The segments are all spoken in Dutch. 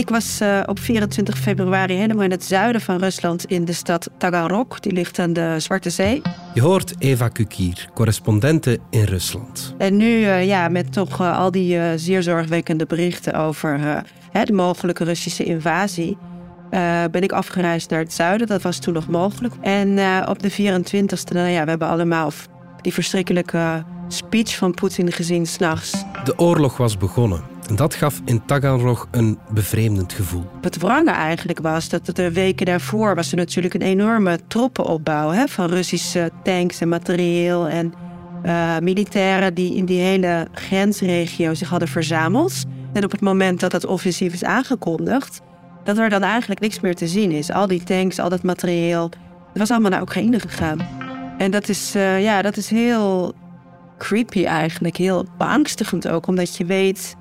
Ik was uh, op 24 februari helemaal in het zuiden van Rusland in de stad Taganrog. Die ligt aan de Zwarte Zee. Je hoort Eva Kukier, correspondente in Rusland. En nu uh, ja, met toch uh, al die zeer zorgwekkende berichten over de mogelijke Russische invasie. ben ik afgereisd naar het zuiden. Dat was toen nog mogelijk. En op de 24e, nou ja, we hebben allemaal die verschrikkelijke speech van Poetin gezien s'nachts. De oorlog was begonnen. En dat gaf in Taganrog een bevreemdend gevoel. Het wrange eigenlijk was dat de weken daarvoor was er natuurlijk een enorme troppenopbouw hè, van Russische tanks en materieel en uh, militairen die in die hele grensregio zich hadden verzameld. En op het moment dat dat offensief is aangekondigd, dat er dan eigenlijk niks meer te zien is. Al die tanks, al dat materieel, het was allemaal naar Oekraïne gegaan. En dat is, uh, ja, dat is heel creepy eigenlijk, heel beangstigend ook, omdat je weet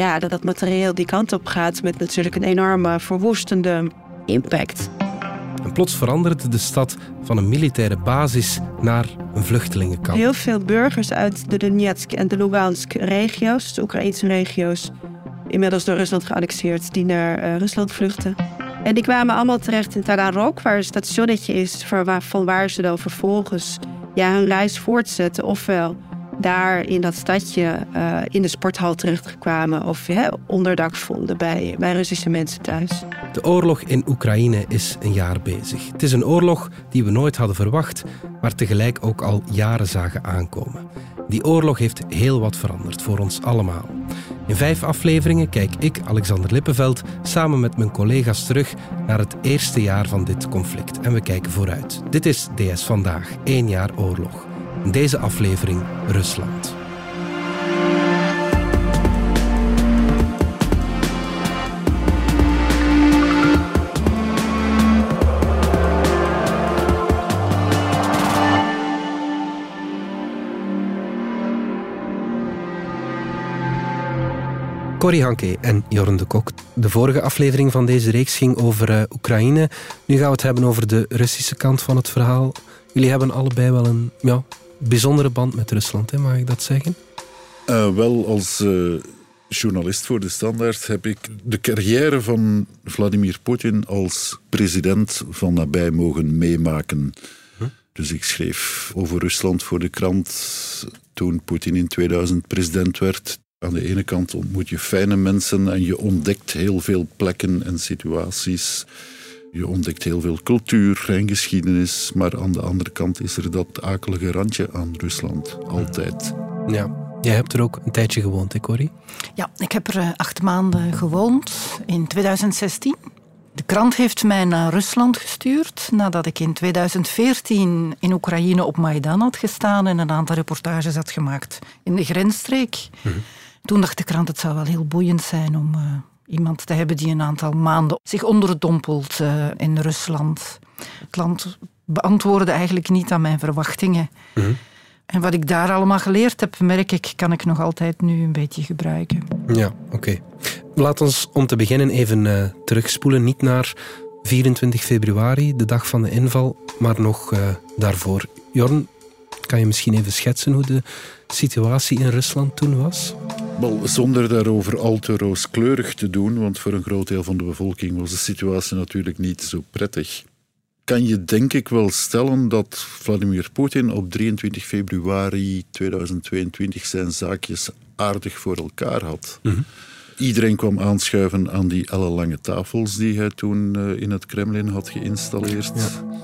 ja, dat dat materieel die kant op gaat met natuurlijk een enorme verwoestende impact. En plots veranderde de stad van een militaire basis naar een vluchtelingenkamp. Heel veel burgers uit de Donetsk en de Lugansk regio's, de Oekraïnse regio's, inmiddels door Rusland geannexeerd, die naar uh, Rusland vluchten. En die kwamen allemaal terecht in Taganrog, waar een stationnetje is van waar ze dan vervolgens ja, hun reis voortzetten. Ofwel daar in dat stadje uh, in de sporthal terechtgekomen of onderdak vonden bij, bij Russische mensen thuis. De oorlog in Oekraïne is een jaar bezig. Het is een oorlog die we nooit hadden verwacht, maar tegelijk ook al jaren zagen aankomen. Die oorlog heeft heel wat veranderd voor ons allemaal. In vijf afleveringen kijk ik, Alexander Lippenveld, samen met mijn collega's terug naar het eerste jaar van dit conflict. En we kijken vooruit. Dit is DS Vandaag, één jaar oorlog. Deze aflevering Rusland. Corrie Hanke en Jorn de Kok. De vorige aflevering van deze reeks ging over uh, Oekraïne. Nu gaan we het hebben over de Russische kant van het verhaal. Jullie hebben allebei wel een ja, bijzondere band met Rusland, hè, mag ik dat zeggen? Uh, wel, als uh, journalist voor de Standaard heb ik de carrière van Vladimir Poetin als president van nabij mogen meemaken. Huh? Dus ik schreef over Rusland voor de krant toen Poetin in 2000 president werd. Aan de ene kant ontmoet je fijne mensen en je ontdekt heel veel plekken en situaties je ontdekt heel veel cultuur en geschiedenis, maar aan de andere kant is er dat akelige randje aan Rusland, altijd. Ja. Jij hebt er ook een tijdje gewoond, hè Corrie? Ja, ik heb er eh, acht maanden gewoond in 2016. De krant heeft mij naar Rusland gestuurd nadat ik in 2014 in Oekraïne op Maidan had gestaan en een aantal reportages had gemaakt in de grensstreek. Mhm. Toen dacht de krant het zou wel heel boeiend zijn om uh, iemand te hebben die een aantal maanden zich onderdompelt uh, in Rusland. Het land beantwoordde eigenlijk niet aan mijn verwachtingen. Mhm. En wat ik daar allemaal geleerd heb, merk ik, kan ik nog altijd nu een beetje gebruiken. Ja, oké. Laat ons om te beginnen even uh, terugspoelen. Niet naar 24 februari, de dag van de inval, maar nog uh, daarvoor. Jorn, kan je misschien even schetsen hoe de situatie in Rusland toen was? Wel, zonder daarover al te rooskleurig te doen, want voor een groot deel van de bevolking was de situatie natuurlijk niet zo prettig. Kan je denk ik wel stellen dat Vladimir Poetin op 23 februari 2022 zijn zaakjes aardig voor elkaar had. Mhm. Iedereen kwam aanschuiven aan die ellenlange tafels die hij toen eh, in het Kremlin had geïnstalleerd. Ja.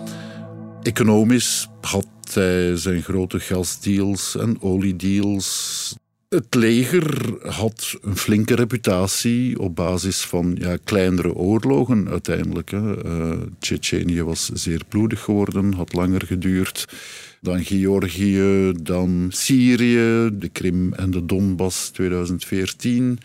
Economisch had hij zijn grote gasdeals en oliedeals. Het leger had een flinke reputatie op basis van ja, kleinere oorlogen uiteindelijk. Hè. Uh, was zeer bloedig geworden, had langer geduurd dan Georgië, dan Syrië, de Krim en de Donbass 2014.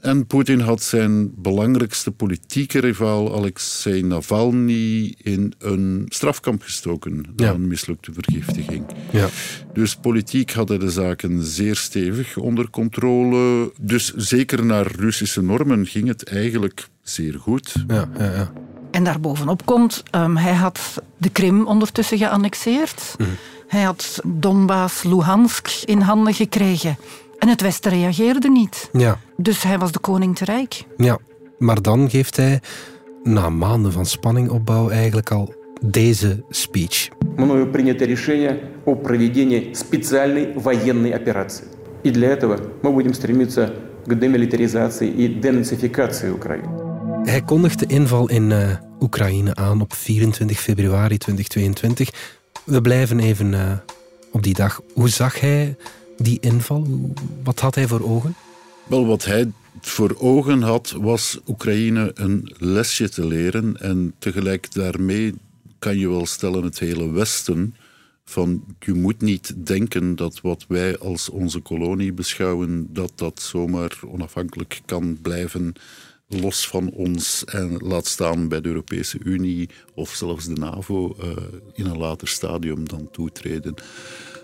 En Poetin had zijn belangrijkste politieke rivaal Alexei Navalny in een strafkamp gestoken na een mislukte vergiftiging. Ja. Dus politiek hadden de zaken zeer stevig onder controle. Dus zeker naar Russische normen ging het eigenlijk zeer goed. Ja, ja, ja. En daarbovenop komt, um, hij had de Krim ondertussen geannexeerd. Mhm. Hij had Donbass, Luhansk in handen gekregen. En het Westen reageerde niet. Ja. Dus hij was de koning te rijk. Ja. Maar dan geeft hij, na maanden van spanningopbouw, eigenlijk al deze speech. Мною принято решение о проведении специальной военной операции. И для этого мы будем стремиться к демилитаризации и денацификации Украины. Hij kondigt de inval in uh, Oekraïne aan op 24 februari 2022. We blijven even uh, op die dag. Hoe zag hij die inval? Wat had hij voor ogen? Wel, wat hij voor ogen had, was Oekraïne een lesje te leren en tegelijk daarmee kan je wel stellen het hele Westen van je moet niet denken dat wat wij als onze kolonie beschouwen, dat dat zomaar onafhankelijk kan blijven los van ons en laat staan bij de Europese Unie of zelfs de NAVO uh, in een later stadium dan toetreden.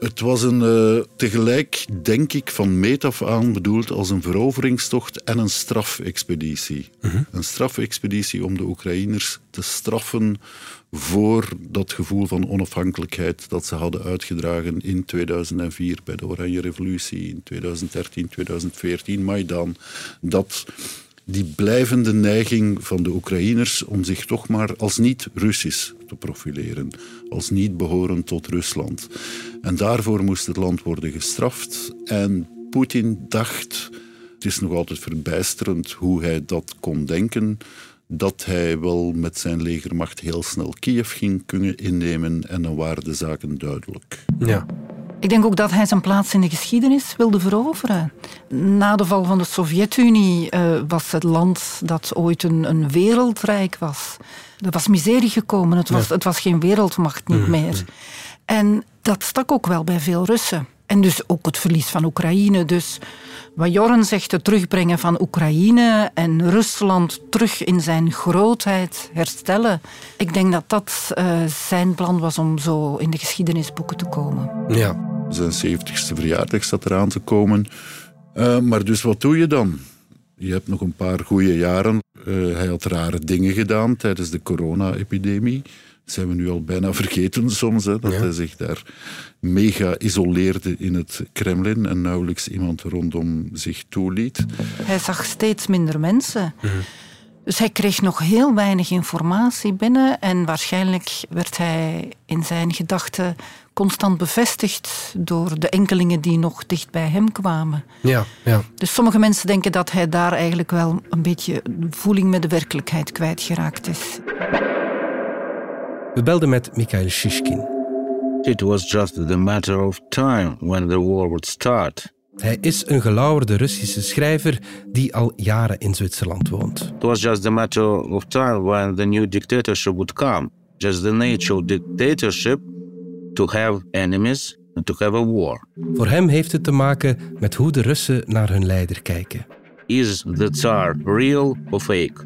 Het was een, uh, tegelijk, denk ik, van meet af aan bedoeld als een veroveringstocht en een strafexpeditie. Uh mhm. -huh. Een strafexpeditie om de Oekraïners te straffen voor dat gevoel van onafhankelijkheid dat ze hadden uitgedragen in 2004 bij de Oranje Revolutie, in 2013, 2014, Maidan. Dat die blijvende neiging van de Oekraïners om zich toch maar als niet-Russisch te profileren, als niet behorend tot Rusland. En daarvoor moest het land worden gestraft. En Poetin dacht, het is nog altijd verbijsterend hoe hij dat kon denken, dat hij wel met zijn legermacht heel snel Kiev ging kunnen innemen en dan waren de zaken duidelijk. Ja. Ik denk ook dat hij zijn plaats in de geschiedenis wilde veroveren. Na de val van de Sovjet-Unie uh, was het land dat ooit een, een, wereldrijk was. Er was miserie gekomen, het was, het was geen wereldmacht niet mm, meer. Mm. En dat stak ook wel bij veel Russen. En dus ook het verlies van Oekraïne. Dus wat Jorren zegt, het terugbrengen van Oekraïne en Rusland terug in zijn grootheid herstellen. Ik denk dat dat uh, zijn plan was om zo in de geschiedenisboeken te komen. Ja. Zijn 70ste verjaardag staat eraan te komen. Uh, maar dus wat doe je dan? Je hebt nog een paar goede jaren. Uh, hij had rare dingen gedaan tijdens de corona-epidemie zijn we nu al bijna vergeten soms, hè, dat hij zich daar mega isoleerde in het Kremlin en nauwelijks iemand rondom zich toeliet. Hij zag steeds minder mensen. Mhm. Dus hij kreeg nog heel weinig informatie binnen en waarschijnlijk werd hij in zijn gedachten constant bevestigd door de enkelingen die nog dicht bij hem kwamen. Ja, ja. Dus sommige mensen denken dat hij daar eigenlijk wel een beetje voeling met de werkelijkheid kwijtgeraakt is. We belden met Mikhail Shishkin. It was just the matter of time when the war would start. Hij is een gelauwerde Russische schrijver die al jaren in Zwitserland woont. It was just the matter of time when the new dictatorship would come. Just the nature of dictatorship to have enemies and to have a war. Voor hem heeft het te maken met hoe de Russen naar hun leider kijken. Is the Tsar real or fake?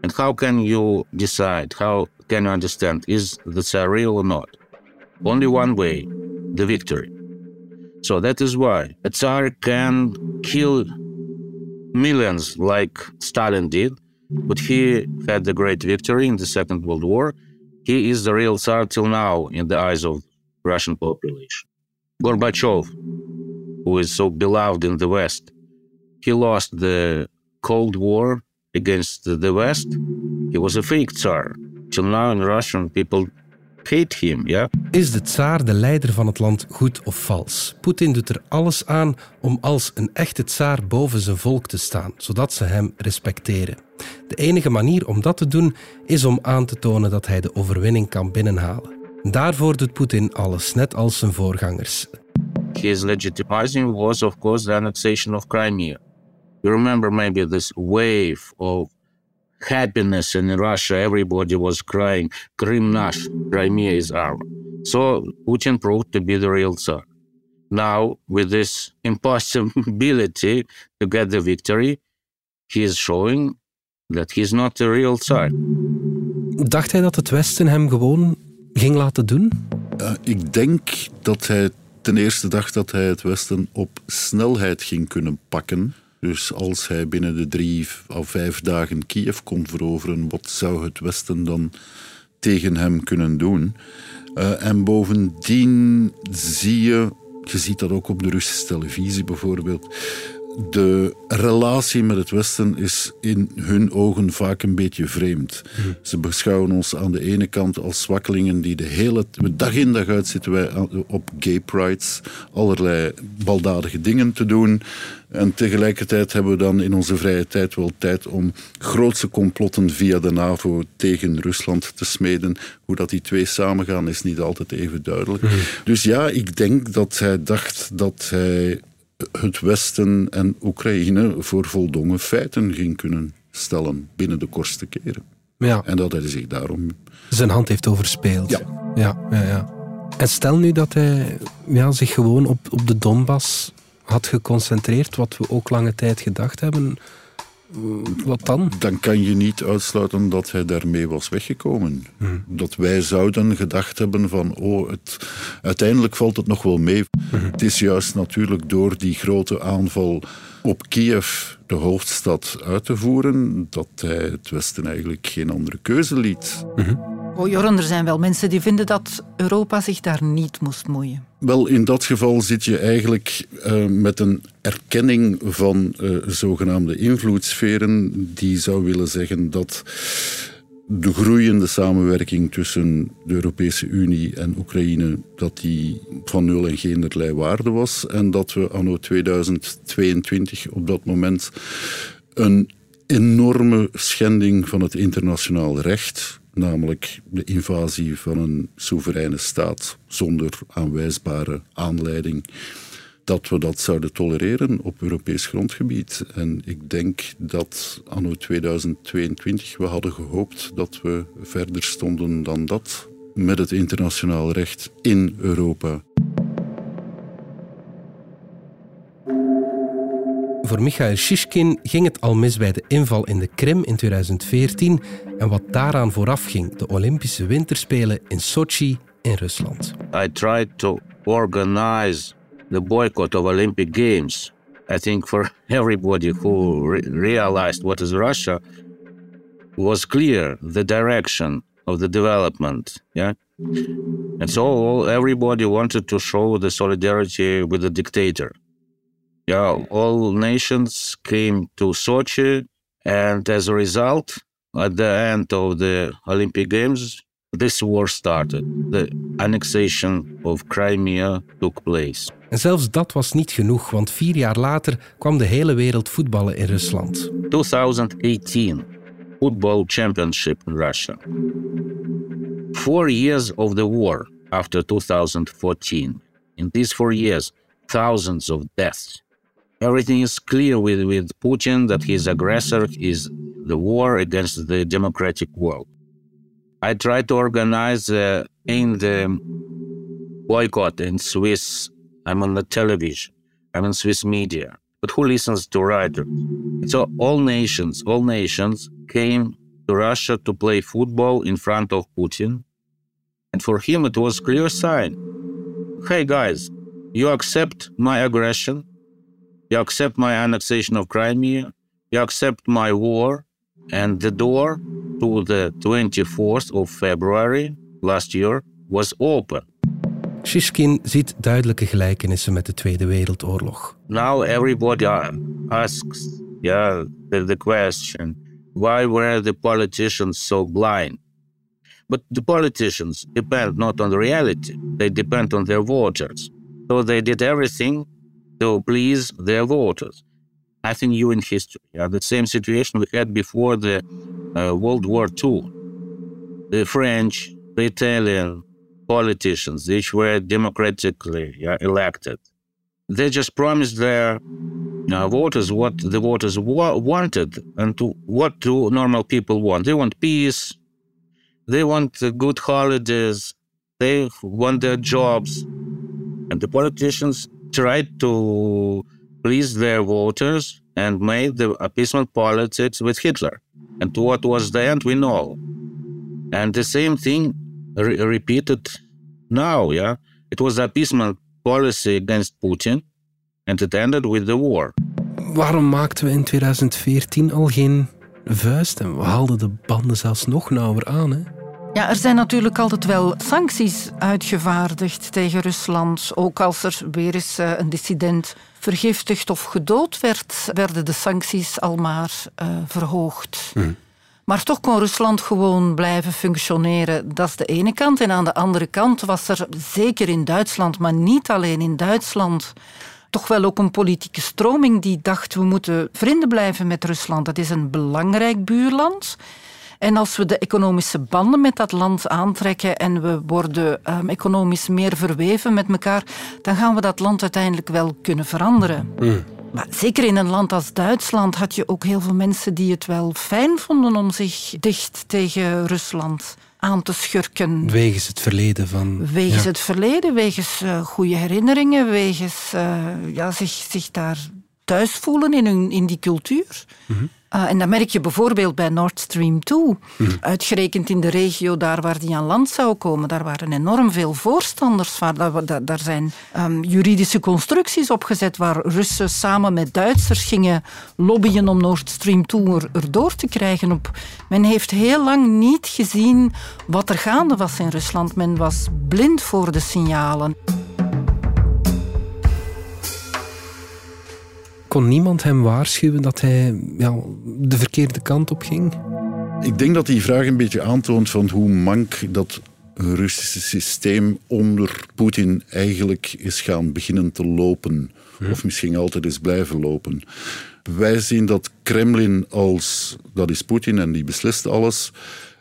And how can you decide? How can you understand? Is the Tsar real or not? Only one way the victory. So that is why a Tsar can kill millions like Stalin did, but he had the great victory in the Second World War. He is the real Tsar till now in the eyes of Russian population. Gorbachev, who is so beloved in the West, he lost the Cold War against the West. He was a fake Tsar. Till now in Russian people yeah? Is de tsaar de leider van het land goed of vals? Poetin doet er alles aan om als een echte tsaar boven zijn volk te staan, zodat ze hem respecteren. De enige manier om dat te doen is om aan te tonen dat hij de overwinning kan binnenhalen. Daarvoor doet Poetin alles, net als zijn voorgangers. His legitimizing was of course the annexation of Crimea. You remember maybe this wave of happiness in Russia. Everybody was crying, Krim nash, Crimea is ours. So Putin proved to be the real Tsar. Now, with this impossibility to get the victory, he is showing that he's not the real Tsar. Dacht hij dat het Westen hem gewoon ging laten doen? Uh, ik denk dat hij ten eerste dacht dat hij het Westen op snelheid ging kunnen pakken. Dus als hij binnen de drie of vijf dagen Kiev kon veroveren, wat zou het Westen dan tegen hem kunnen doen? Uh, en bovendien zie je, je ziet dat ook op de Russische televisie bijvoorbeeld, de relatie met het Westen is in hun ogen vaak een beetje vreemd. Ze beschouwen ons aan de ene kant als zwakkelingen die de hele dag in dag uit zitten wij op gay prides, allerlei baldadige dingen te doen. En tegelijkertijd hebben we dan in onze vrije tijd wel tijd om grootse complotten via de NAVO tegen Rusland te smeden. Hoe dat die twee samengaan is niet altijd even duidelijk. Dus ja, ik denk dat hij dacht dat hij het Westen en Oekraïne voor voldongen feiten ging kunnen stellen binnen de kortste keren. Ja. En dat hij zich daarom... Zijn hand heeft overspeeld. Ja. ja, ja, ja. En stel nu dat hij ja, zich gewoon op, op de Donbass had geconcentreerd, wat we ook lange tijd gedacht hebben. Wat dan? Dan kan je niet uitsluiten dat hij daarmee was weggekomen. Hmm. Dat wij zouden gedacht hebben van, oh, het, uiteindelijk valt het nog wel mee. Hmm. Het is juist natuurlijk door die grote aanval op Kiev, de hoofdstad, uit te voeren, dat hij het Westen eigenlijk geen andere keuze liet. Hmm. Oh, Joran, er zijn wel mensen die vinden dat Europa zich daar niet moest moeien. Wel, in dat geval zit je eigenlijk uh, met een erkenning van uh, zogenaamde invloedssferen, die zou willen zeggen dat de groeiende samenwerking tussen de Europese Unie en Oekraïne dat die van nul en geenerlei waarde was en dat we anno 2022 op dat moment een enorme schending van het internationaal recht namelijk de invasie van een soevereine staat zonder aanwijsbare aanleiding, dat we dat zouden tolereren op Europees grondgebied. En ik denk dat anno 2022 we hadden gehoopt dat we verder stonden dan dat met het internationaal recht in Europa. Voor Michael Shishkin ging het al mis bij de inval in de Krim in 2014 en wat daaraan vooraf ging, de Olympische Winterspelen in Sochi in Rusland. I tried to organize the boycott of Olympic Games. I think for everybody who re realized what is Russia was clear the direction of the development, yeah? And so everybody wanted to show the solidarity with the dictator. Yeah, all nations came to Sochi, and as a result, at the end of the Olympic Games, this war started. The annexation of Crimea took place. En zelfs dat was niet genoeg, want vier jaar later kwam de hele wereld voetballen in Rusland. 2018, Football Championship in Russia. Four years of the war after 2014. In these four years, thousands of deaths, everything is clear with, with Putin that his aggressor is the war against the democratic world. I tried to organize uh, in the boycott in Swiss. I'm on the television. I'm in Swiss media. But who listens to writers? So all nations, all nations came to Russia to play football in front of Putin. And for him, it was clear sign. Hey guys, you accept my aggression, you accept my annexation of Crimea. You accept my war. And the door to the 24th of February last year was open. Shishkin ziet duidelijke gelijkenissen met de Tweede Wereldoorlog. Now everybody asks yeah, the, the question why were the politicians so blind? But the politicians depend not on the reality, they depend on their voters. So they did everything to please their voters. Nothing new in history. Yeah, the same situation we had before the uh, World War II. The French, the Italian politicians, which were democratically yeah, elected, they just promised their uh, voters what the voters wa- wanted and to, what do normal people want. They want peace. They want uh, good holidays. They want their jobs. And the politicians tried to please their voters and made the appeasement politics with Hitler. And what was the end, we know. And the same thing re- repeated now, yeah? It was appeasement policy against Putin and it ended with the war. Waarom maakten we in 2014 al geen vuist en we haalden de banden zelfs nog nauwer aan, hè? Ja, er zijn natuurlijk altijd wel sancties uitgevaardigd tegen Rusland. Ook als er weer eens eh, een dissident vergiftigd of gedood werd, werden de sancties al maar uh, verhoogd. Mhm. Maar toch kon Rusland gewoon blijven functioneren. Dat is de ene kant. En aan de andere kant was er zeker in Duitsland, maar niet alleen in Duitsland, toch wel ook een politieke stroming die dacht we moeten vrienden blijven met Rusland. Dat is een belangrijk buurland. En als we de economische banden met dat land aantrekken en we worden um, economisch meer verweven met elkaar, dan gaan we dat land uiteindelijk wel kunnen veranderen. Mm. Maar zeker in een land als Duitsland had je ook heel veel mensen die het wel fijn vonden om zich dicht tegen Rusland aan te schurken. Wegens het verleden van... Wegens het verleden, wegens uh, goede herinneringen, wegens uh, ja, zich, zich daar thuis voelen in, hun, in die cultuur. Mm uh, en dat merk je bijvoorbeeld bij Nord Stream 2. Mhm. Uitgerekend in de regio daar waar die aan land zou komen. Daar waren enorm veel voorstanders van. Daar, daar zijn um, juridische constructies opgezet waar Russen samen met Duitsers gingen lobbyen om Nord Stream 2 er, erdoor te krijgen. Op. Men heeft heel lang niet gezien wat er gaande was in Rusland. Men was blind voor de signalen. Kon niemand hem waarschuwen dat hij ja, de verkeerde kant op ging? Ik denk dat die vraag een beetje aantoont van hoe mank dat Russische systeem onder Poetin eigenlijk is gaan beginnen te lopen. Of misschien altijd is blijven lopen. Wij zien dat Kremlin als, dat is Poetin en die beslist alles.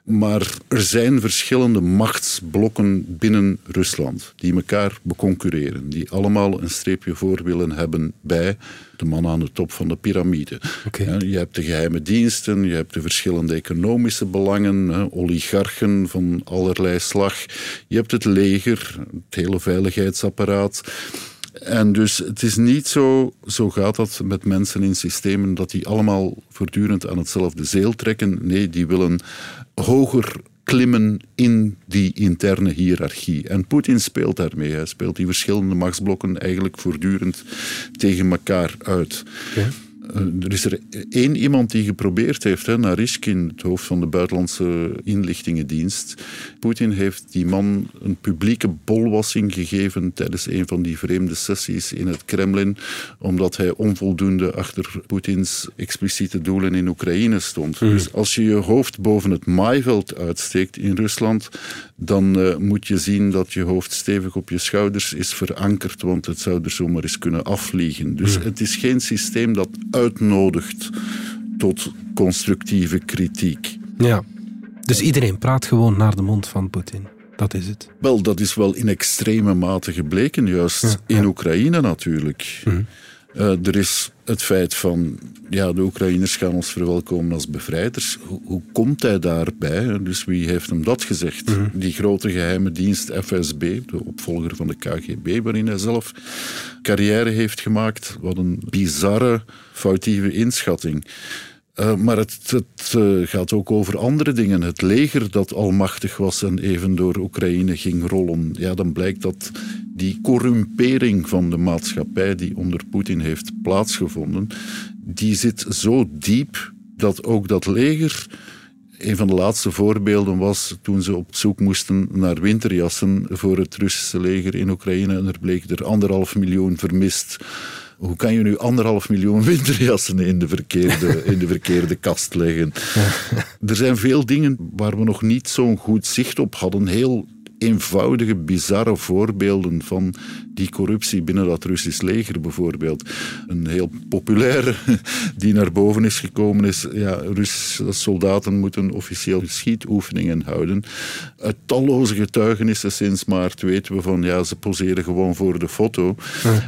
Maar er zijn verschillende machtsblokken binnen Rusland die elkaar beconcurreren. Die allemaal een streepje voor willen hebben bij de man aan de top van de piramide. Je hebt de geheime diensten, je hebt de verschillende economische belangen, oligarchen van allerlei slag. Je hebt het leger, het hele veiligheidsapparaat. En dus het is niet zo, zo gaat dat met mensen in systemen, dat die allemaal voortdurend aan hetzelfde zeel trekken. Nee, die willen hoger klimmen in die interne hiërarchie. En Poetin speelt daarmee. Hij speelt die verschillende machtsblokken eigenlijk voortdurend tegen elkaar uit. Er is er één iemand die geprobeerd heeft, hè, Narishkin, het hoofd van de buitenlandse inlichtingendienst. Poetin heeft die man een publieke bolwassing gegeven tijdens een van die vreemde sessies in het Kremlin, omdat hij onvoldoende achter Poetins expliciete doelen in Oekraïne stond. Hmm. Dus als je je hoofd boven het maaiveld uitsteekt in Rusland, dan uh, moet je zien dat je hoofd stevig op je schouders is verankerd, want het zou er zomaar eens kunnen afvliegen. Dus hmm. het is geen systeem dat uitnodigt tot constructieve kritiek. Ja, dus iedereen praat gewoon naar de mond van Poetin. Dat is het. Wel, dat is wel in extreme mate gebleken, juist in Oekraïne natuurlijk. Mhm. Uh, er is het feit van, ja, de Oekraïners gaan ons verwelkomen als bevrijders. Hoe, hoe komt hij daarbij? Dus wie heeft hem dat gezegd? Mhm. Die grote geheime dienst FSB, de opvolger van de KGB, waarin hij zelf carrière heeft gemaakt. Wat een bizarre, foutieve inschatting. Uh, maar het, het uh, gaat ook over andere dingen. Het leger dat almachtig was en even door Oekraïne ging rollen. Ja, dan blijkt dat die corrumpering van de maatschappij die onder Poetin heeft plaatsgevonden, die zit zo diep dat ook dat leger een van de laatste voorbeelden was toen ze op zoek moesten naar winterjassen voor het Russische leger in Oekraïne. En er bleek er anderhalf miljoen vermist. Hoe kan je nu anderhalf miljoen winterjassen in de verkeerde, in de verkeerde kast leggen? Er zijn veel dingen waar we nog niet zo'n goed zicht op hadden. Heel eenvoudige, bizarre voorbeelden van die corruptie binnen dat Russisch leger bijvoorbeeld. Een heel populaire die naar boven is gekomen is, ja, Russische soldaten moeten officieel schietoefeningen houden. Uit talloze getuigenissen sinds maart weten we van, ja, ze poseren gewoon voor de foto.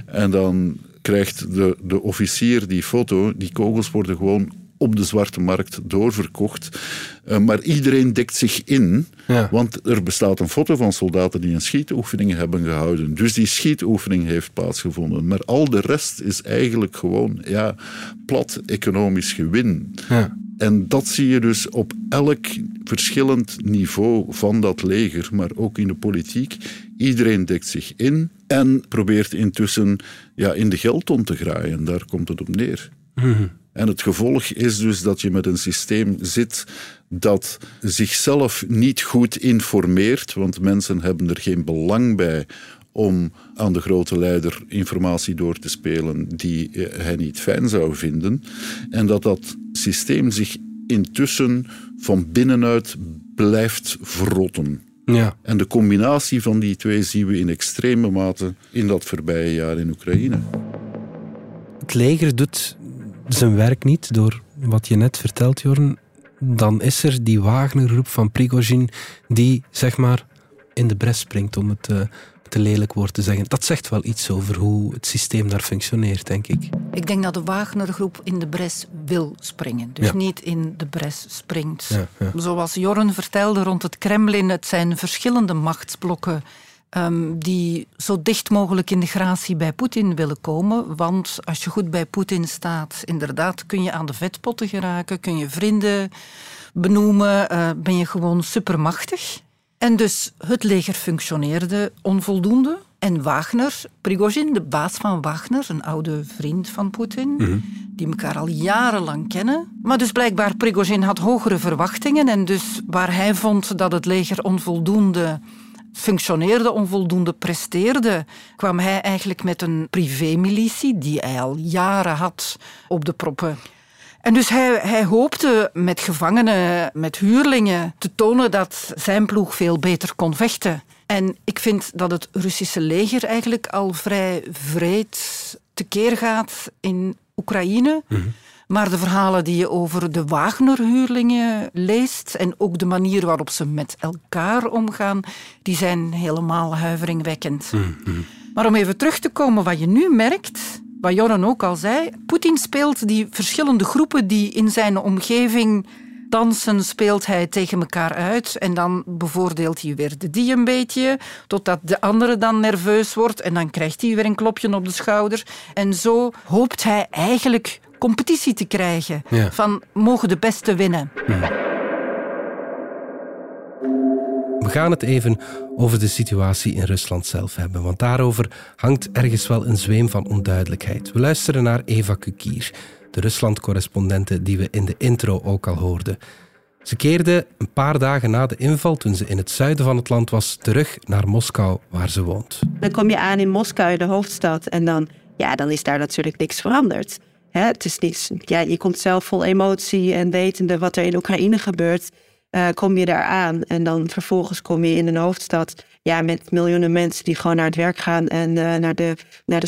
En dan krijgt de, de officier die foto, die kogels worden gewoon op de zwarte markt doorverkocht. Uh, maar iedereen dekt zich in, want er bestaat een foto van soldaten die een schietoefening hebben gehouden. Dus die schietoefening heeft plaatsgevonden. Maar al de rest is eigenlijk gewoon ja, plat economisch gewin. Ja. En dat zie je dus op elk verschillend niveau van dat leger, maar ook in de politiek. Iedereen dekt zich in en probeert intussen ja, in de geldton te graaien. Daar komt het op neer. Mhm. En het gevolg is dus dat je met een systeem zit dat zichzelf niet goed informeert, want mensen hebben er geen belang bij om aan de grote leider informatie door te spelen die hij niet fijn zou vinden. En dat dat systeem zich intussen van binnenuit blijft verrotten. Ja. En de combinatie van die twee zien we in extreme mate in dat voorbije jaar in Oekraïne. Het leger doet zijn werk niet door wat je net vertelt, Jorn. Dan is er die Wagner-groep van Prigozhin die, zeg maar, in de bres springt om het uh, te lelijk woord te zeggen. Dat zegt wel iets over hoe het systeem daar functioneert, denk ik. Ik denk dat de Wagner-groep in de bres wil springen. Dus niet in de bres springt. Ja, ja. Zoals Jorren vertelde rond het Kremlin, het zijn verschillende machtsblokken um, die zo dicht mogelijk in de gratie bij Poetin willen komen. Want als je goed bij Poetin staat, inderdaad kun je aan de vetpotten geraken, kun je vrienden benoemen, uh, ben je gewoon supermachtig. En dus het leger functioneerde onvoldoende. En Wagner, Prigozhin, de baas van Wagner, een oude vriend van Poetin, Mhm. die elkaar al jarenlang kennen. Maar dus blijkbaar Prigozhin had hogere verwachtingen en dus waar hij vond dat het leger onvoldoende functioneerde, onvoldoende presteerde, kwam hij eigenlijk met een privémilitie die hij al jaren had op de proppen. En dus hij, hij hoopte met gevangenen, met huurlingen, te tonen dat zijn ploeg veel beter kon vechten. En ik vind dat het Russische leger eigenlijk al vrij vreed tekeer gaat in Oekraïne. Maar de verhalen die je over de Wagner-huurlingen leest en ook de manier waarop ze met elkaar omgaan, die zijn helemaal huiveringwekkend. Maar om even terug te komen, wat je nu merkt, wat Joran ook al zei, Poetin speelt die verschillende groepen die in zijn omgeving dansen, speelt hij tegen elkaar uit. En dan bevoordeelt hij weer de die een beetje, totdat de andere dan nerveus wordt. En dan krijgt hij weer een klopje op de schouder. En zo hoopt hij eigenlijk competitie te krijgen. Ja. Van, mogen de beste winnen. We gaan het even over de situatie in Rusland zelf hebben, want daarover hangt ergens wel een zweem van onduidelijkheid. We luisteren naar Eva Kukier, de Rusland-correspondente die we in de intro ook al hoorden. Ze keerde een paar dagen na de inval, toen ze in het zuiden van het land was, terug naar Moskou, waar ze woont. Dan kom je aan in Moskou, de hoofdstad, en dan, ja, dan is daar natuurlijk niks veranderd. Hè, het is niks, ja, je komt zelf vol emotie en wetende wat er in Oekraïne gebeurt, eh, kom je daar aan. En dan vervolgens kom je in een hoofdstad ja, met miljoenen mensen die gewoon naar het werk gaan en eh, naar de, naar de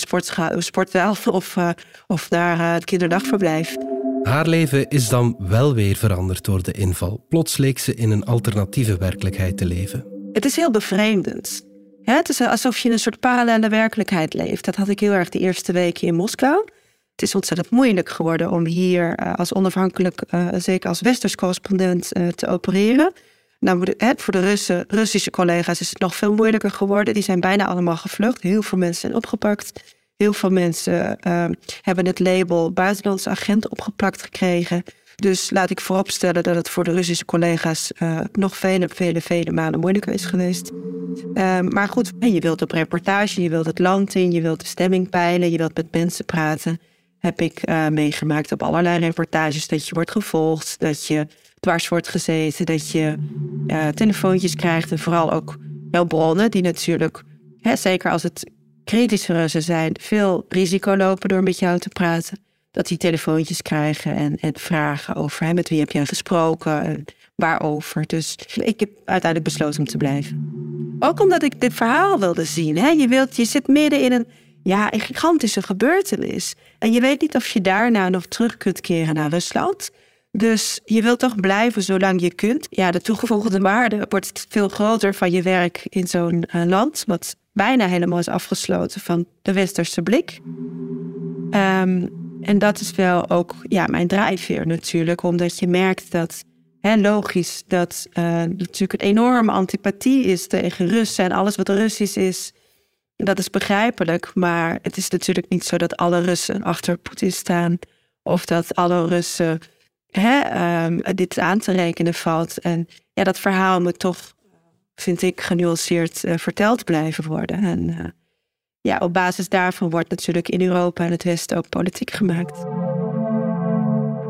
sportzaal of, eh, of naar het kinderdagverblijf. Haar leven is dan wel weer veranderd door de inval. Plots leek ze in een alternatieve werkelijkheid te leven. Het is heel bevreemdend. Ja, het is alsof je in een soort parallele werkelijkheid leeft. Dat had ik heel erg de eerste weken in Moskou. Het is ontzettend moeilijk geworden om hier eh, als onafhankelijk, eh, zeker als westers correspondent, eh, te opereren. Nou, voor de, Russen, Russische collega's is het nog veel moeilijker geworden. Die zijn bijna allemaal gevlucht. Heel veel mensen zijn opgepakt. Heel veel mensen eh, hebben het label buitenlandse agent opgeplakt gekregen. Dus laat ik vooropstellen dat het voor de Russische collega's nog vele, vele, vele malen moeilijker is geweest. Eh, maar goed, je wilt op reportage, je wilt het land in, je wilt de stemming peilen, je wilt met mensen praten. Heb ik eh, meegemaakt op allerlei reportages dat je wordt gevolgd, dat je dwars wordt gezeten, dat je eh, telefoontjes krijgt en vooral ook jouw bronnen, die natuurlijk, hè, zeker als het kritische Russen zijn, veel risico lopen door met jou te praten. Dat die telefoontjes krijgen en, en vragen over met wie heb jij gesproken en waarover. Dus ik heb uiteindelijk besloten om te blijven. Ook omdat ik dit verhaal wilde zien. Hè? Je, wilt, je zit midden in een, ja, een gigantische gebeurtenis. En je weet niet of je daarna nog terug kunt keren naar Rusland. Dus je wilt toch blijven zolang je kunt. Ja, de toegevoegde waarde wordt veel groter van je werk in zo'n eh, land, wat bijna helemaal is afgesloten van de westerse blik. Ehm, en dat is wel ook ja, mijn drijfveer natuurlijk, omdat je merkt dat, hè, logisch, dat eh, natuurlijk een enorme antipathie is tegen Russen en alles wat Russisch is. Dat is begrijpelijk, maar het is natuurlijk niet zo dat alle Russen achter Poetin staan. Of dat alle Russen hè, ehm, dit aan te rekenen valt. En ja, dat verhaal moet toch, vind ik, genuanceerd eh, verteld blijven worden. En eh, ja, op basis daarvan wordt natuurlijk in Europa en het Westen ook politiek gemaakt.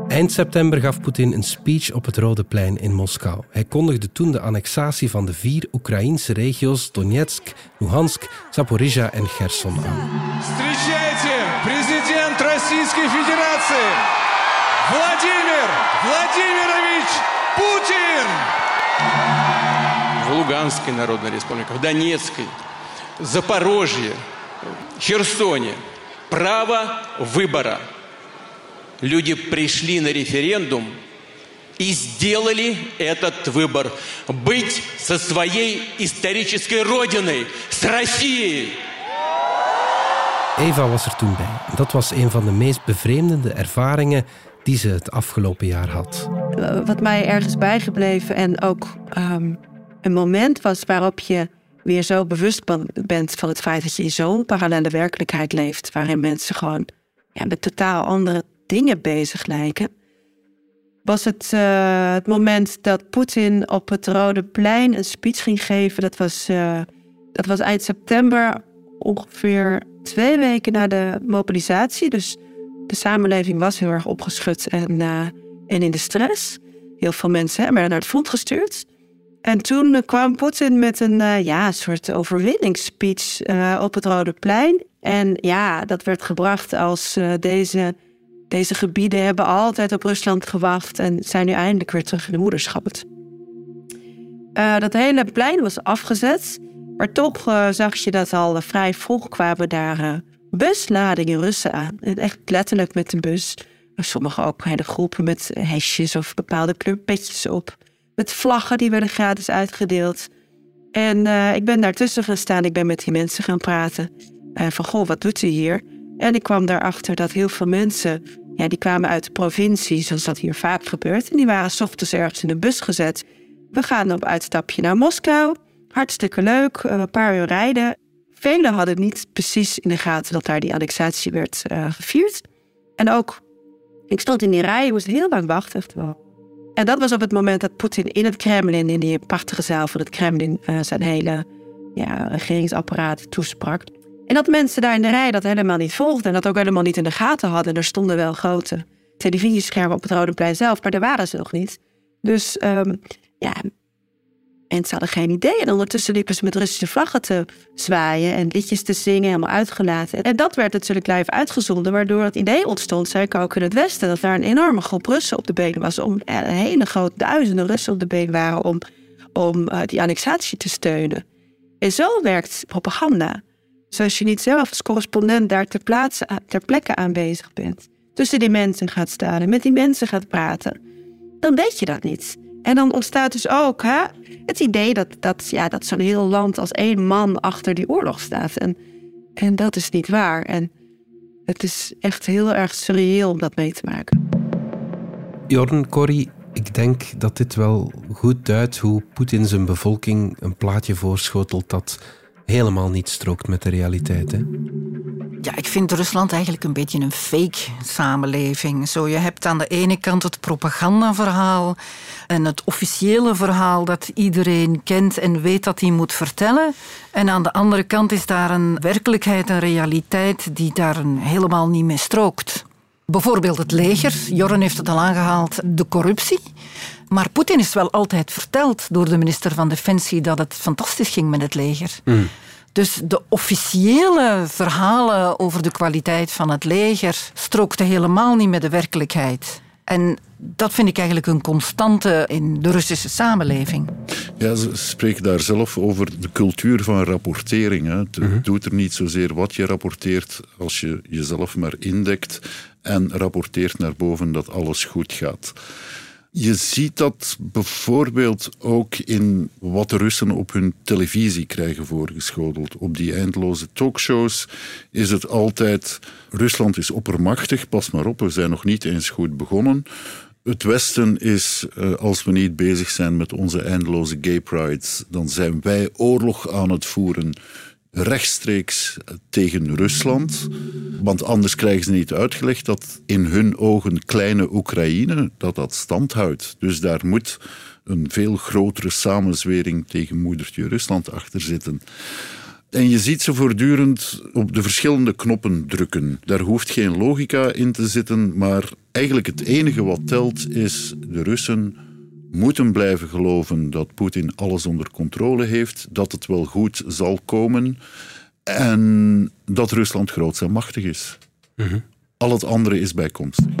Eind september gaf Poetin een speech op het Rode Plein in Moskou. Hij kondigde toen de annexatie van de vier Oekraïnse regio's Donetsk, Luhansk, Zaporizhia en Gerson aan. Встречайте, президент Российской Федерации Владимир Владимирович Путин! В Луганской Народной Республике, в Донецкой, Запорожье, Херсоне право выбора. Люди пришли на референдум и сделали этот выбор. Быть со своей исторической родиной, с Россией. Eva was er toen bij. Dat was een van de meest bevreemdende ervaringen die ze het afgelopen jaar had. Wat mij ergens bijgebleven en ook um, een moment was waarop je weer zo bewust bent van het feit dat je in zo'n parallele werkelijkheid leeft, waarin mensen gewoon ja, met totaal andere dingen bezig lijken, was het, uh, het moment dat Poetin op het Rode Plein een speech ging geven. Dat was, uh, dat was eind september, ongeveer twee weken na de mobilisatie. Dus de samenleving was heel erg opgeschud en, uh, en in de stress. Heel veel mensen werden naar het front gestuurd. En toen kwam Poetin met een ja, soort overwinningsspeech op het Rode Plein. En ja, dat werd gebracht als deze, deze gebieden hebben altijd op Rusland gewacht en zijn nu eindelijk weer terug in de moederschap. dat hele plein was afgezet, maar toch zag je dat al vrij vroeg kwamen daar busladingen Russen aan. Echt letterlijk met een bus. Sommigen ook hele groepen met hesjes of bepaalde kleurpetjes op met vlaggen die werden gratis uitgedeeld. En ik ben daartussen gaan staan. Ik ben met die mensen gaan praten. Uh, van, goh, wat doet u hier? En ik kwam daarachter dat heel veel mensen... Ja, die kwamen uit de provincie, zoals dat hier vaak gebeurt. En die waren s ochtends ergens in een bus gezet. We gaan op uitstapje naar Moskou. Hartstikke leuk, uh, een paar uur rijden. Velen hadden niet precies in de gaten dat daar die annexatie werd gevierd. En ook, ik stond in die rij, ik moest heel lang wachten. Wel en dat was op het moment dat Poetin in het Kremlin, in die prachtige zaal van het Kremlin, uh, zijn hele ja, regeringsapparaat toesprak. En dat mensen daar in de rij dat helemaal niet volgden en dat ook helemaal niet in de gaten hadden. Er stonden wel grote televisieschermen op het Rode Plein zelf, maar daar waren ze nog niet. Dus um, ja, Mensen hadden geen idee. En ondertussen liepen ze met Russische vlaggen te zwaaien en liedjes te zingen, helemaal uitgelaten. En dat werd natuurlijk live uitgezonden, waardoor het idee ontstond, ik ook in het Westen, dat daar een enorme groep Russen op de benen was. Om, een hele grote duizenden Russen op de been waren om, om uh, die annexatie te steunen. En zo werkt propaganda. Zoals je niet zelf als correspondent daar ter, plaatse, ter plekke aanwezig bent. Tussen die mensen gaat staan en met die mensen gaat praten. Dan weet je dat niet. En dan ontstaat dus ook hè, het idee dat, dat, ja, dat zo'n heel land als één man achter die oorlog staat. En, en dat is niet waar. En het is echt heel erg surreëel om dat mee te maken. Jorn, Corrie, ik denk dat dit wel goed duidt hoe Poetin zijn bevolking een plaatje voorschotelt dat helemaal niet strookt met de realiteit. Hè? Ja, ik vind Rusland eigenlijk een beetje een fake samenleving. Zo, je hebt aan de ene kant het propagandaverhaal en het officiële verhaal dat iedereen kent en weet dat hij moet vertellen. En aan de andere kant is daar een werkelijkheid, een realiteit die daar helemaal niet mee strookt. Bijvoorbeeld het leger, Joren heeft het al aangehaald, de corruptie. Maar Poetin is wel altijd verteld door de minister van Defensie dat het fantastisch ging met het leger. Mm. Dus de officiële verhalen over de kwaliteit van het leger strookten helemaal niet met de werkelijkheid. En dat vind ik eigenlijk een constante in de Russische samenleving. Ja, ze spreken daar zelf over de cultuur van rapportering. Hè. Het mhm. doet er niet zozeer wat je rapporteert als je jezelf maar indekt en rapporteert naar boven dat alles goed gaat. Je ziet dat bijvoorbeeld ook in wat de Russen op hun televisie krijgen voorgeschoteld. Op die eindeloze talkshows is het altijd: Rusland is oppermachtig, pas maar op, we zijn nog niet eens goed begonnen. Het Westen is, eh, als we niet bezig zijn met onze eindeloze gay prides, dan zijn wij oorlog aan het voeren rechtstreeks tegen Rusland. Want anders krijgen ze niet uitgelegd dat in hun ogen kleine Oekraïne dat dat stand houdt. Dus daar moet een veel grotere samenzwering tegen moedertje Rusland achter zitten. En je ziet ze voortdurend op de verschillende knoppen drukken. Daar hoeft geen logica in te zitten, maar eigenlijk het enige wat telt is de Russen moeten blijven geloven dat Poetin alles onder controle heeft, dat het wel goed zal komen en dat Rusland groot en machtig is. Al het andere is bijkomstig.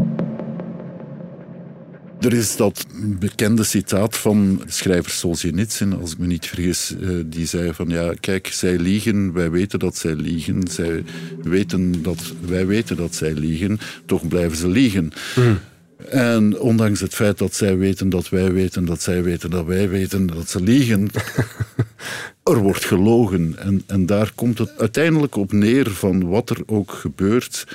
Er is dat bekende citaat van schrijver Solzhenitsyn, als ik me niet vergis, eh, die zei van ja, kijk, zij liegen, wij weten dat zij liegen, zij weten dat, wij weten dat zij liegen, toch blijven ze liegen. En ondanks het feit dat zij weten dat wij weten dat zij weten dat wij weten dat ze liegen, er wordt gelogen. En, en daar komt het uiteindelijk op neer van wat er ook gebeurt.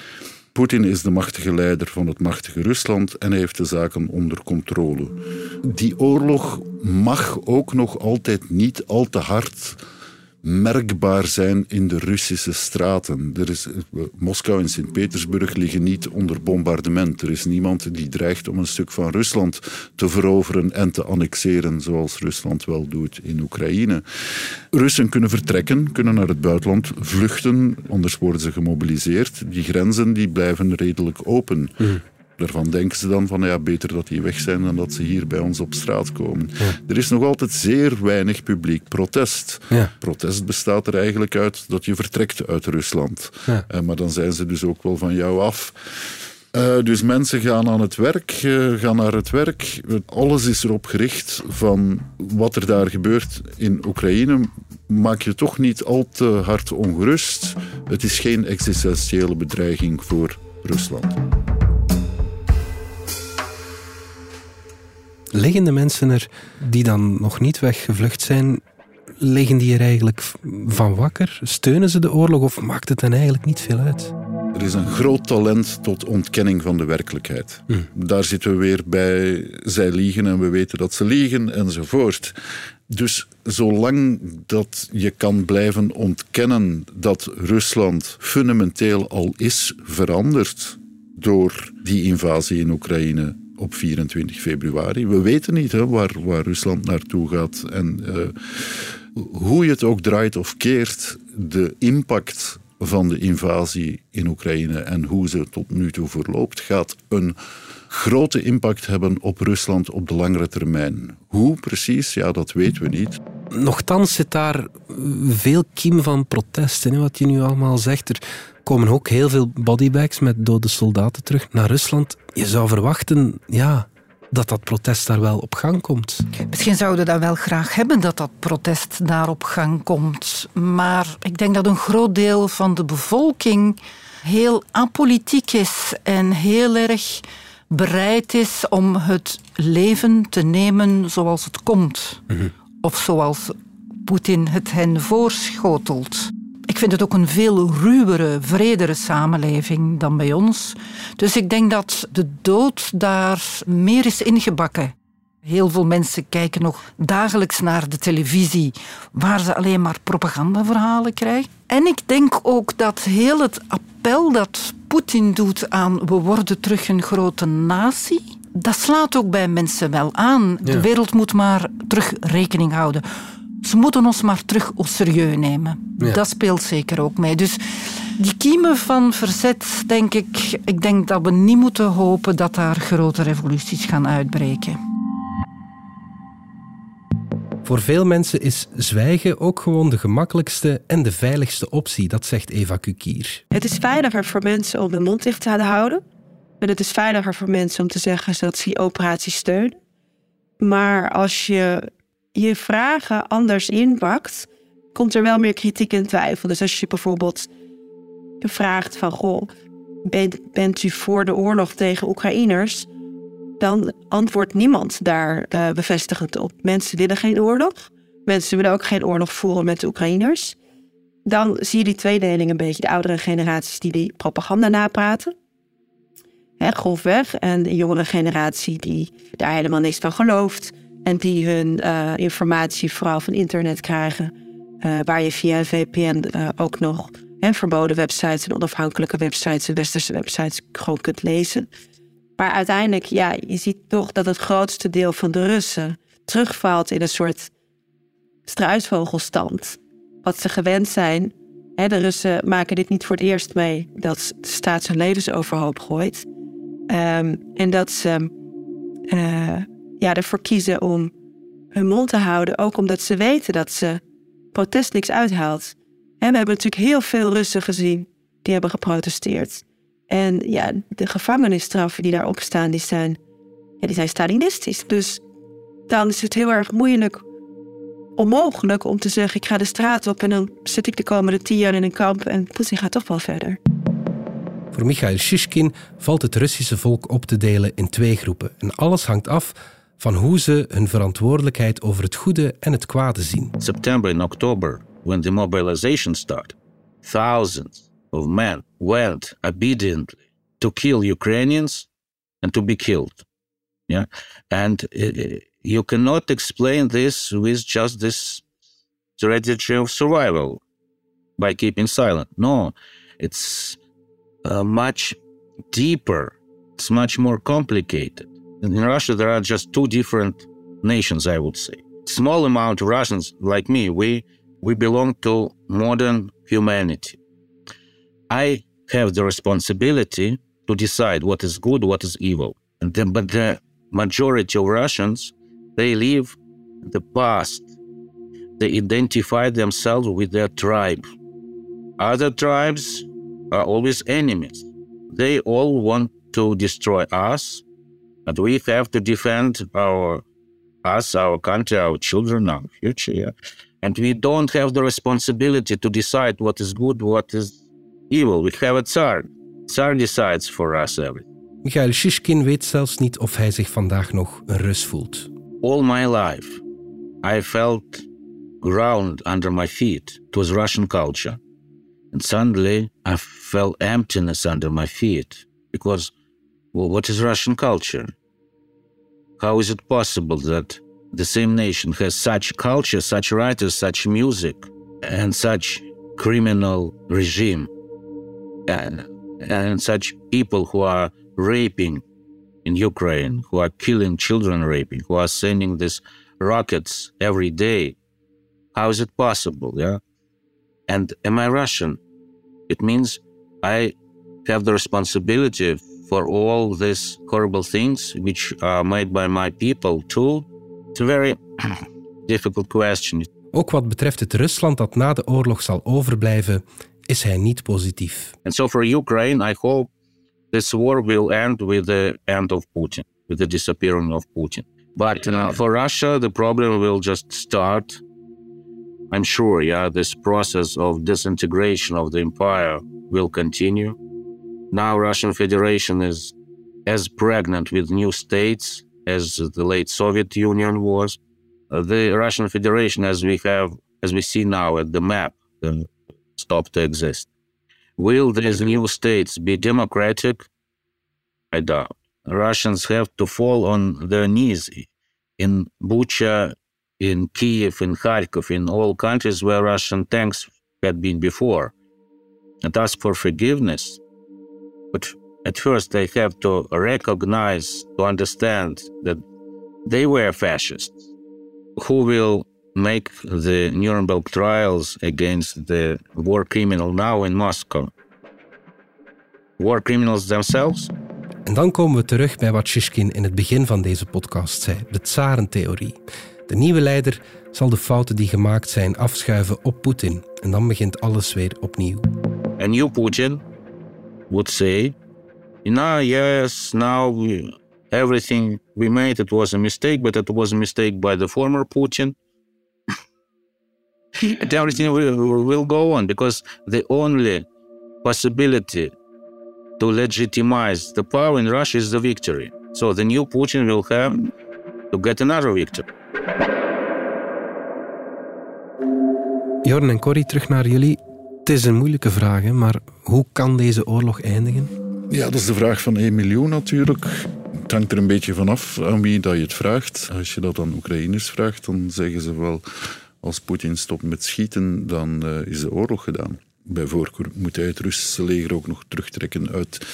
Poetin is de machtige leider van het machtige Rusland en hij heeft de zaken onder controle. Die oorlog mag ook nog altijd niet al te hard merkbaar zijn in de Russische straten. Er is, Moskou en Sint-Petersburg liggen niet onder bombardement. Er is niemand die dreigt om een stuk van Rusland te veroveren en te annexeren, zoals Rusland wel doet in Oekraïne. Russen kunnen vertrekken, kunnen naar het buitenland vluchten, anders worden ze gemobiliseerd. Die grenzen die blijven redelijk open. Daarvan denken ze dan van ja, beter dat die weg zijn dan dat ze hier bij ons op straat komen. Er is nog altijd zeer weinig publiek protest. Ja. Protest bestaat er eigenlijk uit dat je vertrekt uit Rusland. Ja. Eh, maar dan zijn ze dus ook wel van jou af. Eh, dus mensen gaan aan het werk, eh, gaan naar het werk. Alles is erop gericht van wat er daar gebeurt in Oekraïne. Maak je toch niet al te hard ongerust. Het is geen existentiële bedreiging voor Rusland. Liggen de mensen er die dan nog niet weggevlucht zijn, liggen die er eigenlijk van wakker? Steunen ze de oorlog of maakt het hen eigenlijk niet veel uit? Er is een groot talent tot ontkenning van de werkelijkheid. Daar zitten we weer bij, zij liegen en we weten dat ze liegen enzovoort. Dus zolang dat je kan blijven ontkennen dat Rusland fundamenteel al is veranderd door die invasie in Oekraïne op 24 februari. We weten niet hè, waar, waar Rusland naartoe gaat en uh, hoe je het ook draait of keert, de impact van de invasie in Oekraïne en hoe ze tot nu toe verloopt, gaat een grote impact hebben op Rusland op de langere termijn. Hoe precies, ja, dat weten we niet. Nochtans zit daar veel kiem van protest in, wat je nu allemaal zegt. Er komen ook heel veel bodybags met dode soldaten terug naar Rusland. Je zou verwachten, ja, dat dat protest daar wel op gang komt. Misschien zouden we dat wel graag hebben, dat dat protest daar op gang komt. Maar ik denk dat een groot deel van de bevolking heel apolitiek is en heel erg bereid is om het leven te nemen zoals het komt. Of zoals Poetin het hen voorschotelt. Ik vind het ook een veel ruwere, vredere samenleving dan bij ons. Dus ik denk dat de dood daar meer is ingebakken. Heel veel mensen kijken nog dagelijks naar de televisie, waar ze alleen maar propagandaverhalen krijgen. En ik denk ook dat heel het appel dat Poetin doet aan we worden terug een grote natie, dat slaat ook bij mensen wel aan. De wereld moet maar terug rekening houden. Ze moeten ons maar terug au serieus nemen. Ja. Dat speelt zeker ook mee. Dus die kiemen van verzet, denk ik, ik denk dat we niet moeten hopen dat daar grote revoluties gaan uitbreken. Voor veel mensen is zwijgen ook gewoon de gemakkelijkste en de veiligste optie, dat zegt Eva Kukier. Het is veiliger voor mensen om de mond dicht te houden. En het is veiliger voor mensen om te zeggen dat ze die operatie steunen. Maar als je je vragen anders inpakt, komt er wel meer kritiek en twijfel. Dus als je bijvoorbeeld vraagt van, goh, bent, bent u voor de oorlog tegen Oekraïners? Dan antwoordt niemand daar eh, bevestigend op. Mensen willen geen oorlog. Mensen willen ook geen oorlog voeren met de Oekraïners. Dan zie je die tweedeling een beetje. De oudere generaties die die propaganda napraten. Hè, grofweg. En de jongere generatie die daar helemaal niks van gelooft. En die hun eh, informatie vooral van internet krijgen. eh, waar je via VPN eh, ook nog hè, verboden websites en onafhankelijke websites en westerse websites gewoon kunt lezen. Maar uiteindelijk, ja, je ziet toch dat het grootste deel van de Russen terugvalt in een soort struisvogelstand. wat ze gewend zijn. de Russen maken dit niet voor het eerst mee dat de staat zijn levens overhoop gooit. Ehm, en dat ze ja, ervoor kiezen om hun mond te houden, ook omdat ze weten dat ze protest niks uithaalt. En we hebben natuurlijk heel veel Russen gezien die hebben geprotesteerd. En ja, de gevangenisstraffen die daarop staan, die zijn, ja, die zijn Stalinistisch. Dus dan is het heel erg moeilijk, onmogelijk om te zeggen: ik ga de straat op en dan zit ik de komende tien jaar in een kamp en Poetin gaat toch wel verder. Voor Michail Shishkin valt het Russische volk op te delen in twee groepen. En alles hangt af van hoe ze hun verantwoordelijkheid over het goede en het kwade zien. September and October, when the mobilization started, thousands of men went obediently to kill Ukrainians and to be killed. Yeah, and uh, you cannot explain this with just this strategy of survival by keeping silent. No, it's uh, much deeper. It's much more complicated. In Russia, there are just two different nations, I would say. Small amount of Russians like me, we we belong to modern humanity. I have the responsibility to decide what is good, what is evil. But the majority of Russians, they live the past. They identify themselves with their tribe. Other tribes are always enemies. They all want to destroy us, but we have to defend our us, our country, our children, our future. Yeah? And we don't have the responsibility to decide what is good, what is evil. We have a Tsar. Tsar decides for us everything. Michael Shishkin weet zelfs niet of hij zich vandaag nog een Rus voelt. All my life, I felt ground under my feet. It was Russian culture. And suddenly I felt emptiness under my feet because, well, what is Russian culture? How is it possible that the same nation has such culture, such writers, such music, and such criminal regime, and, and such people who are raping in Ukraine, who are killing children, raping, who are sending these rockets every day? How is it possible? Yeah. And am I Russian? It means I have the responsibility for all these horrible things which are made by my people too. It's a very difficult question. Ook wat betreft het Rusland dat na de oorlog zal overblijven, is hij niet positief. And so for Ukraine, I hope this war will end with the end of Putin, with the disappearing of Putin. But uh, for Russia, the problem will just start I'm sure, yeah, this process of disintegration of the empire will continue. Now Russian Federation is as pregnant with new states as the late Soviet Union was. Uh, the Russian Federation, as we have, as we see now at the map, uh, stop to exist. Will these new states be democratic? I doubt. Russians have to fall on their knees in Bucha in Kiev, in Kharkov, in all countries where Russian tanks had been before, and ask for forgiveness. But at first, they have to recognize, to understand that they were fascists who will make the Nuremberg trials against the war criminal now in Moscow. War criminals themselves? En dan komen we terug bij wat Shishkin in het begin van deze podcast zei: de tsarentheorie. De nieuwe leider zal de fouten die gemaakt zijn afschuiven op Poetin. En dan begint alles weer opnieuw. A new Putin would say, "No, yes, now we, everything we made it was a mistake, but it was a mistake by the former Putin." and everything will, will go on because the only possibility to legitimize the power in Russia is the victory. So the new Putin will have to get another victory. Jorn en Corrie, terug naar jullie. Het is een moeilijke vraag, maar hoe kan deze oorlog eindigen? Ja, dat is de vraag van 1 miljoen natuurlijk. Het hangt er een beetje vanaf aan wie dat je het vraagt. Als je dat aan Oekraïners vraagt, dan zeggen ze wel... als Poetin stopt met schieten, dan uh, is de oorlog gedaan. Bij voorkeur moet hij het Russische leger ook nog terugtrekken uit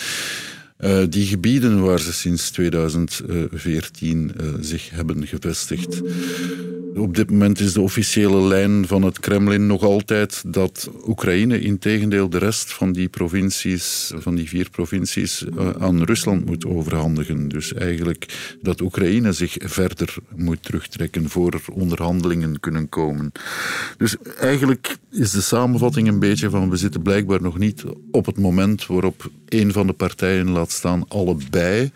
uh, die gebieden waar ze sinds 2014 uh, eh, zich hebben gevestigd. Op dit moment is de officiële lijn van het Kremlin nog altijd dat Oekraïne in tegendeel de rest van die provincies, van die vier provincies, eh, aan Rusland moet overhandigen. Dus eigenlijk dat Oekraïne zich verder moet terugtrekken voor er onderhandelingen kunnen komen. Dus eigenlijk is de samenvatting een beetje van we zitten blijkbaar nog niet op het moment waarop een van de partijen laat staan allebei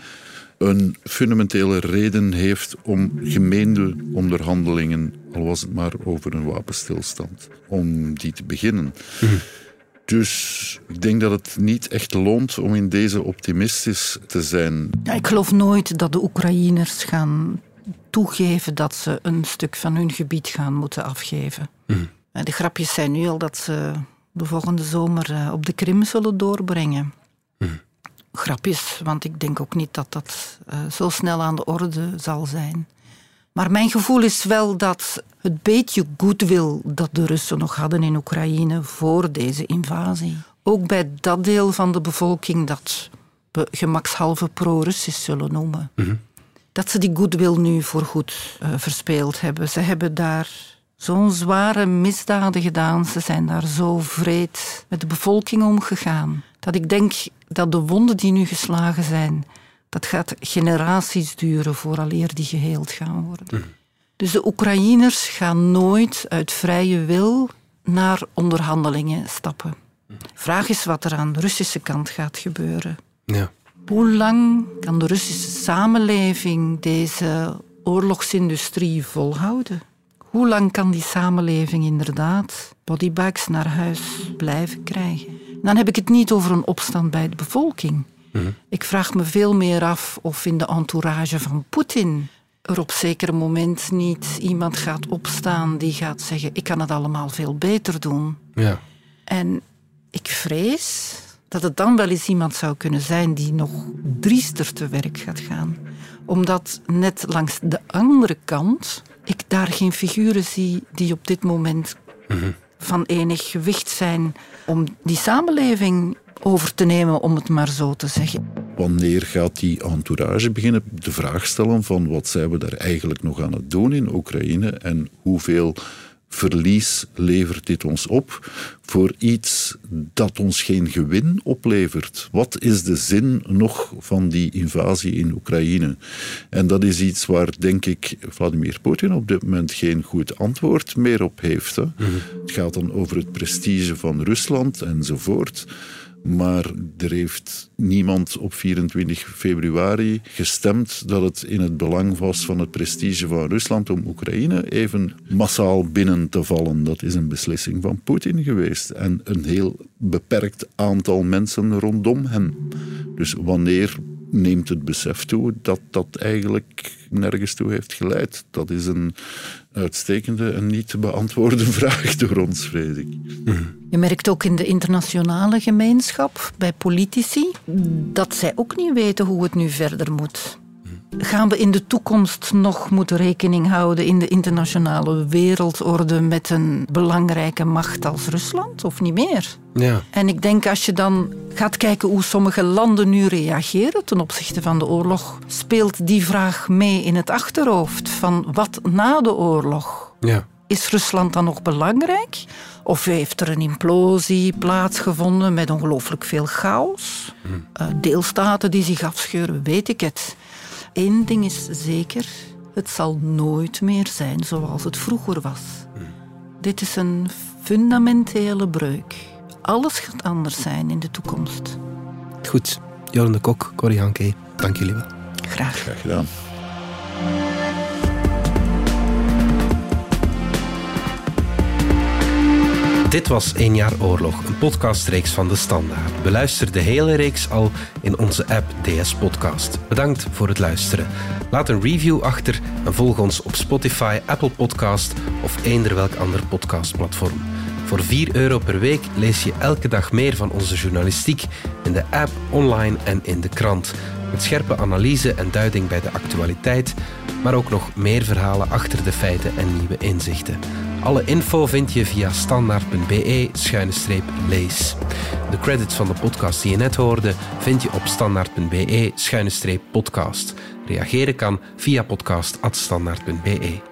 een fundamentele reden heeft om gemeende onderhandelingen, al was het maar over een wapenstilstand, om die te beginnen. Dus ik denk dat het niet echt loont om in deze optimistisch te zijn. Ja, ik geloof nooit dat de Oekraïners gaan toegeven dat ze een stuk van hun gebied gaan moeten afgeven. De grapjes zijn nu al dat ze de volgende zomer eh, op de Krim zullen doorbrengen grapjes, want ik denk ook niet dat dat uh, zo snel aan de orde zal zijn. Maar mijn gevoel is wel dat het beetje goodwill dat de Russen nog hadden in Oekraïne voor deze invasie, ook bij dat deel van de bevolking dat we gemakshalve pro-Russisch zullen noemen, mm -hmm. dat ze die goodwill nu voorgoed uh, verspeeld hebben. Ze hebben daar zo'n zware misdaden gedaan, ze zijn daar zo vreed met de bevolking omgegaan, dat ik denk dat de wonden die nu geslagen zijn, dat gaat generaties duren vooraleer die geheeld gaan worden. Mhm. Dus de Oekraïners gaan nooit uit vrije wil naar onderhandelingen stappen. Vraag is wat er aan de Russische kant gaat gebeuren. Ja. Hoe lang kan de Russische samenleving deze oorlogsindustrie volhouden? Hoe lang kan die samenleving inderdaad bodybags naar huis blijven krijgen? Dan heb ik het niet over een opstand bij de bevolking. Mhm. Ik vraag me veel meer af of in de entourage van Poetin er op zeker moment niet iemand gaat opstaan die gaat zeggen: Ik kan het allemaal veel beter doen. Ja. En ik vrees dat het dan wel eens iemand zou kunnen zijn die nog driester te werk gaat gaan. Omdat net langs de andere kant ik daar geen figuren zie die op dit moment mhm van enig gewicht zijn om die samenleving over te nemen, om het maar zo te zeggen. Wanneer gaat die entourage beginnen de vraag stellen van wat zijn we daar eigenlijk nog aan het doen in Oekraïne en hoeveel verlies levert dit ons op voor iets dat ons geen gewin oplevert? Wat is de zin nog van die invasie in Oekraïne? En dat is iets waar, denk ik, Vladimir Poetin op dit moment geen goed antwoord meer op heeft. Hè? Mhm. Het gaat dan over het prestige van Rusland enzovoort. Maar er heeft niemand op 24 februari gestemd dat het in het belang was van het prestige van Rusland om Oekraïne even massaal binnen te vallen. Dat is een beslissing van Poetin geweest. En een heel beperkt aantal mensen rondom hem. Dus wanneer neemt het besef toe dat dat eigenlijk nergens toe heeft geleid? Dat is een uitstekende en niet te beantwoorden vraag door ons, vrees ik. Je merkt ook in de internationale gemeenschap, bij politici, dat zij ook niet weten hoe het nu verder moet. Gaan we in de toekomst nog moeten rekening houden in de internationale wereldorde met een belangrijke macht als Rusland of niet meer? Ja. En ik denk als je dan gaat kijken hoe sommige landen nu reageren ten opzichte van de oorlog, speelt die vraag mee in het achterhoofd van wat na de oorlog? Ja. Is Rusland dan nog belangrijk? Of heeft er een implosie plaatsgevonden met ongelooflijk veel chaos? Hmm. Uh, deelstaten die zich afscheuren, weet ik het. Eén ding is zeker, het zal nooit meer zijn zoals het vroeger was. Hmm. Dit is een fundamentele breuk. Alles gaat anders zijn in de toekomst. Goed, Joran de Kok, Corrie Hanke, dank jullie wel. Graag. Graag gedaan. Dit was Een jaar oorlog, een podcastreeks van De Standaard. Beluister de hele reeks al in onze app DS Podcast. Bedankt voor het luisteren. Laat een review achter en volg ons op Spotify, Apple Podcast of eender welk ander podcastplatform. Voor 4 euro per week lees je elke dag meer van onze journalistiek in de app, online en in de krant. Met scherpe analyse en duiding bij de actualiteit, maar ook nog meer verhalen achter de feiten en nieuwe inzichten. Alle info vind je via standaard.be-lees. De credits van de podcast die je net hoorde vind je op standaard.be-podcast. Reageren kan via podcast.standaard.be.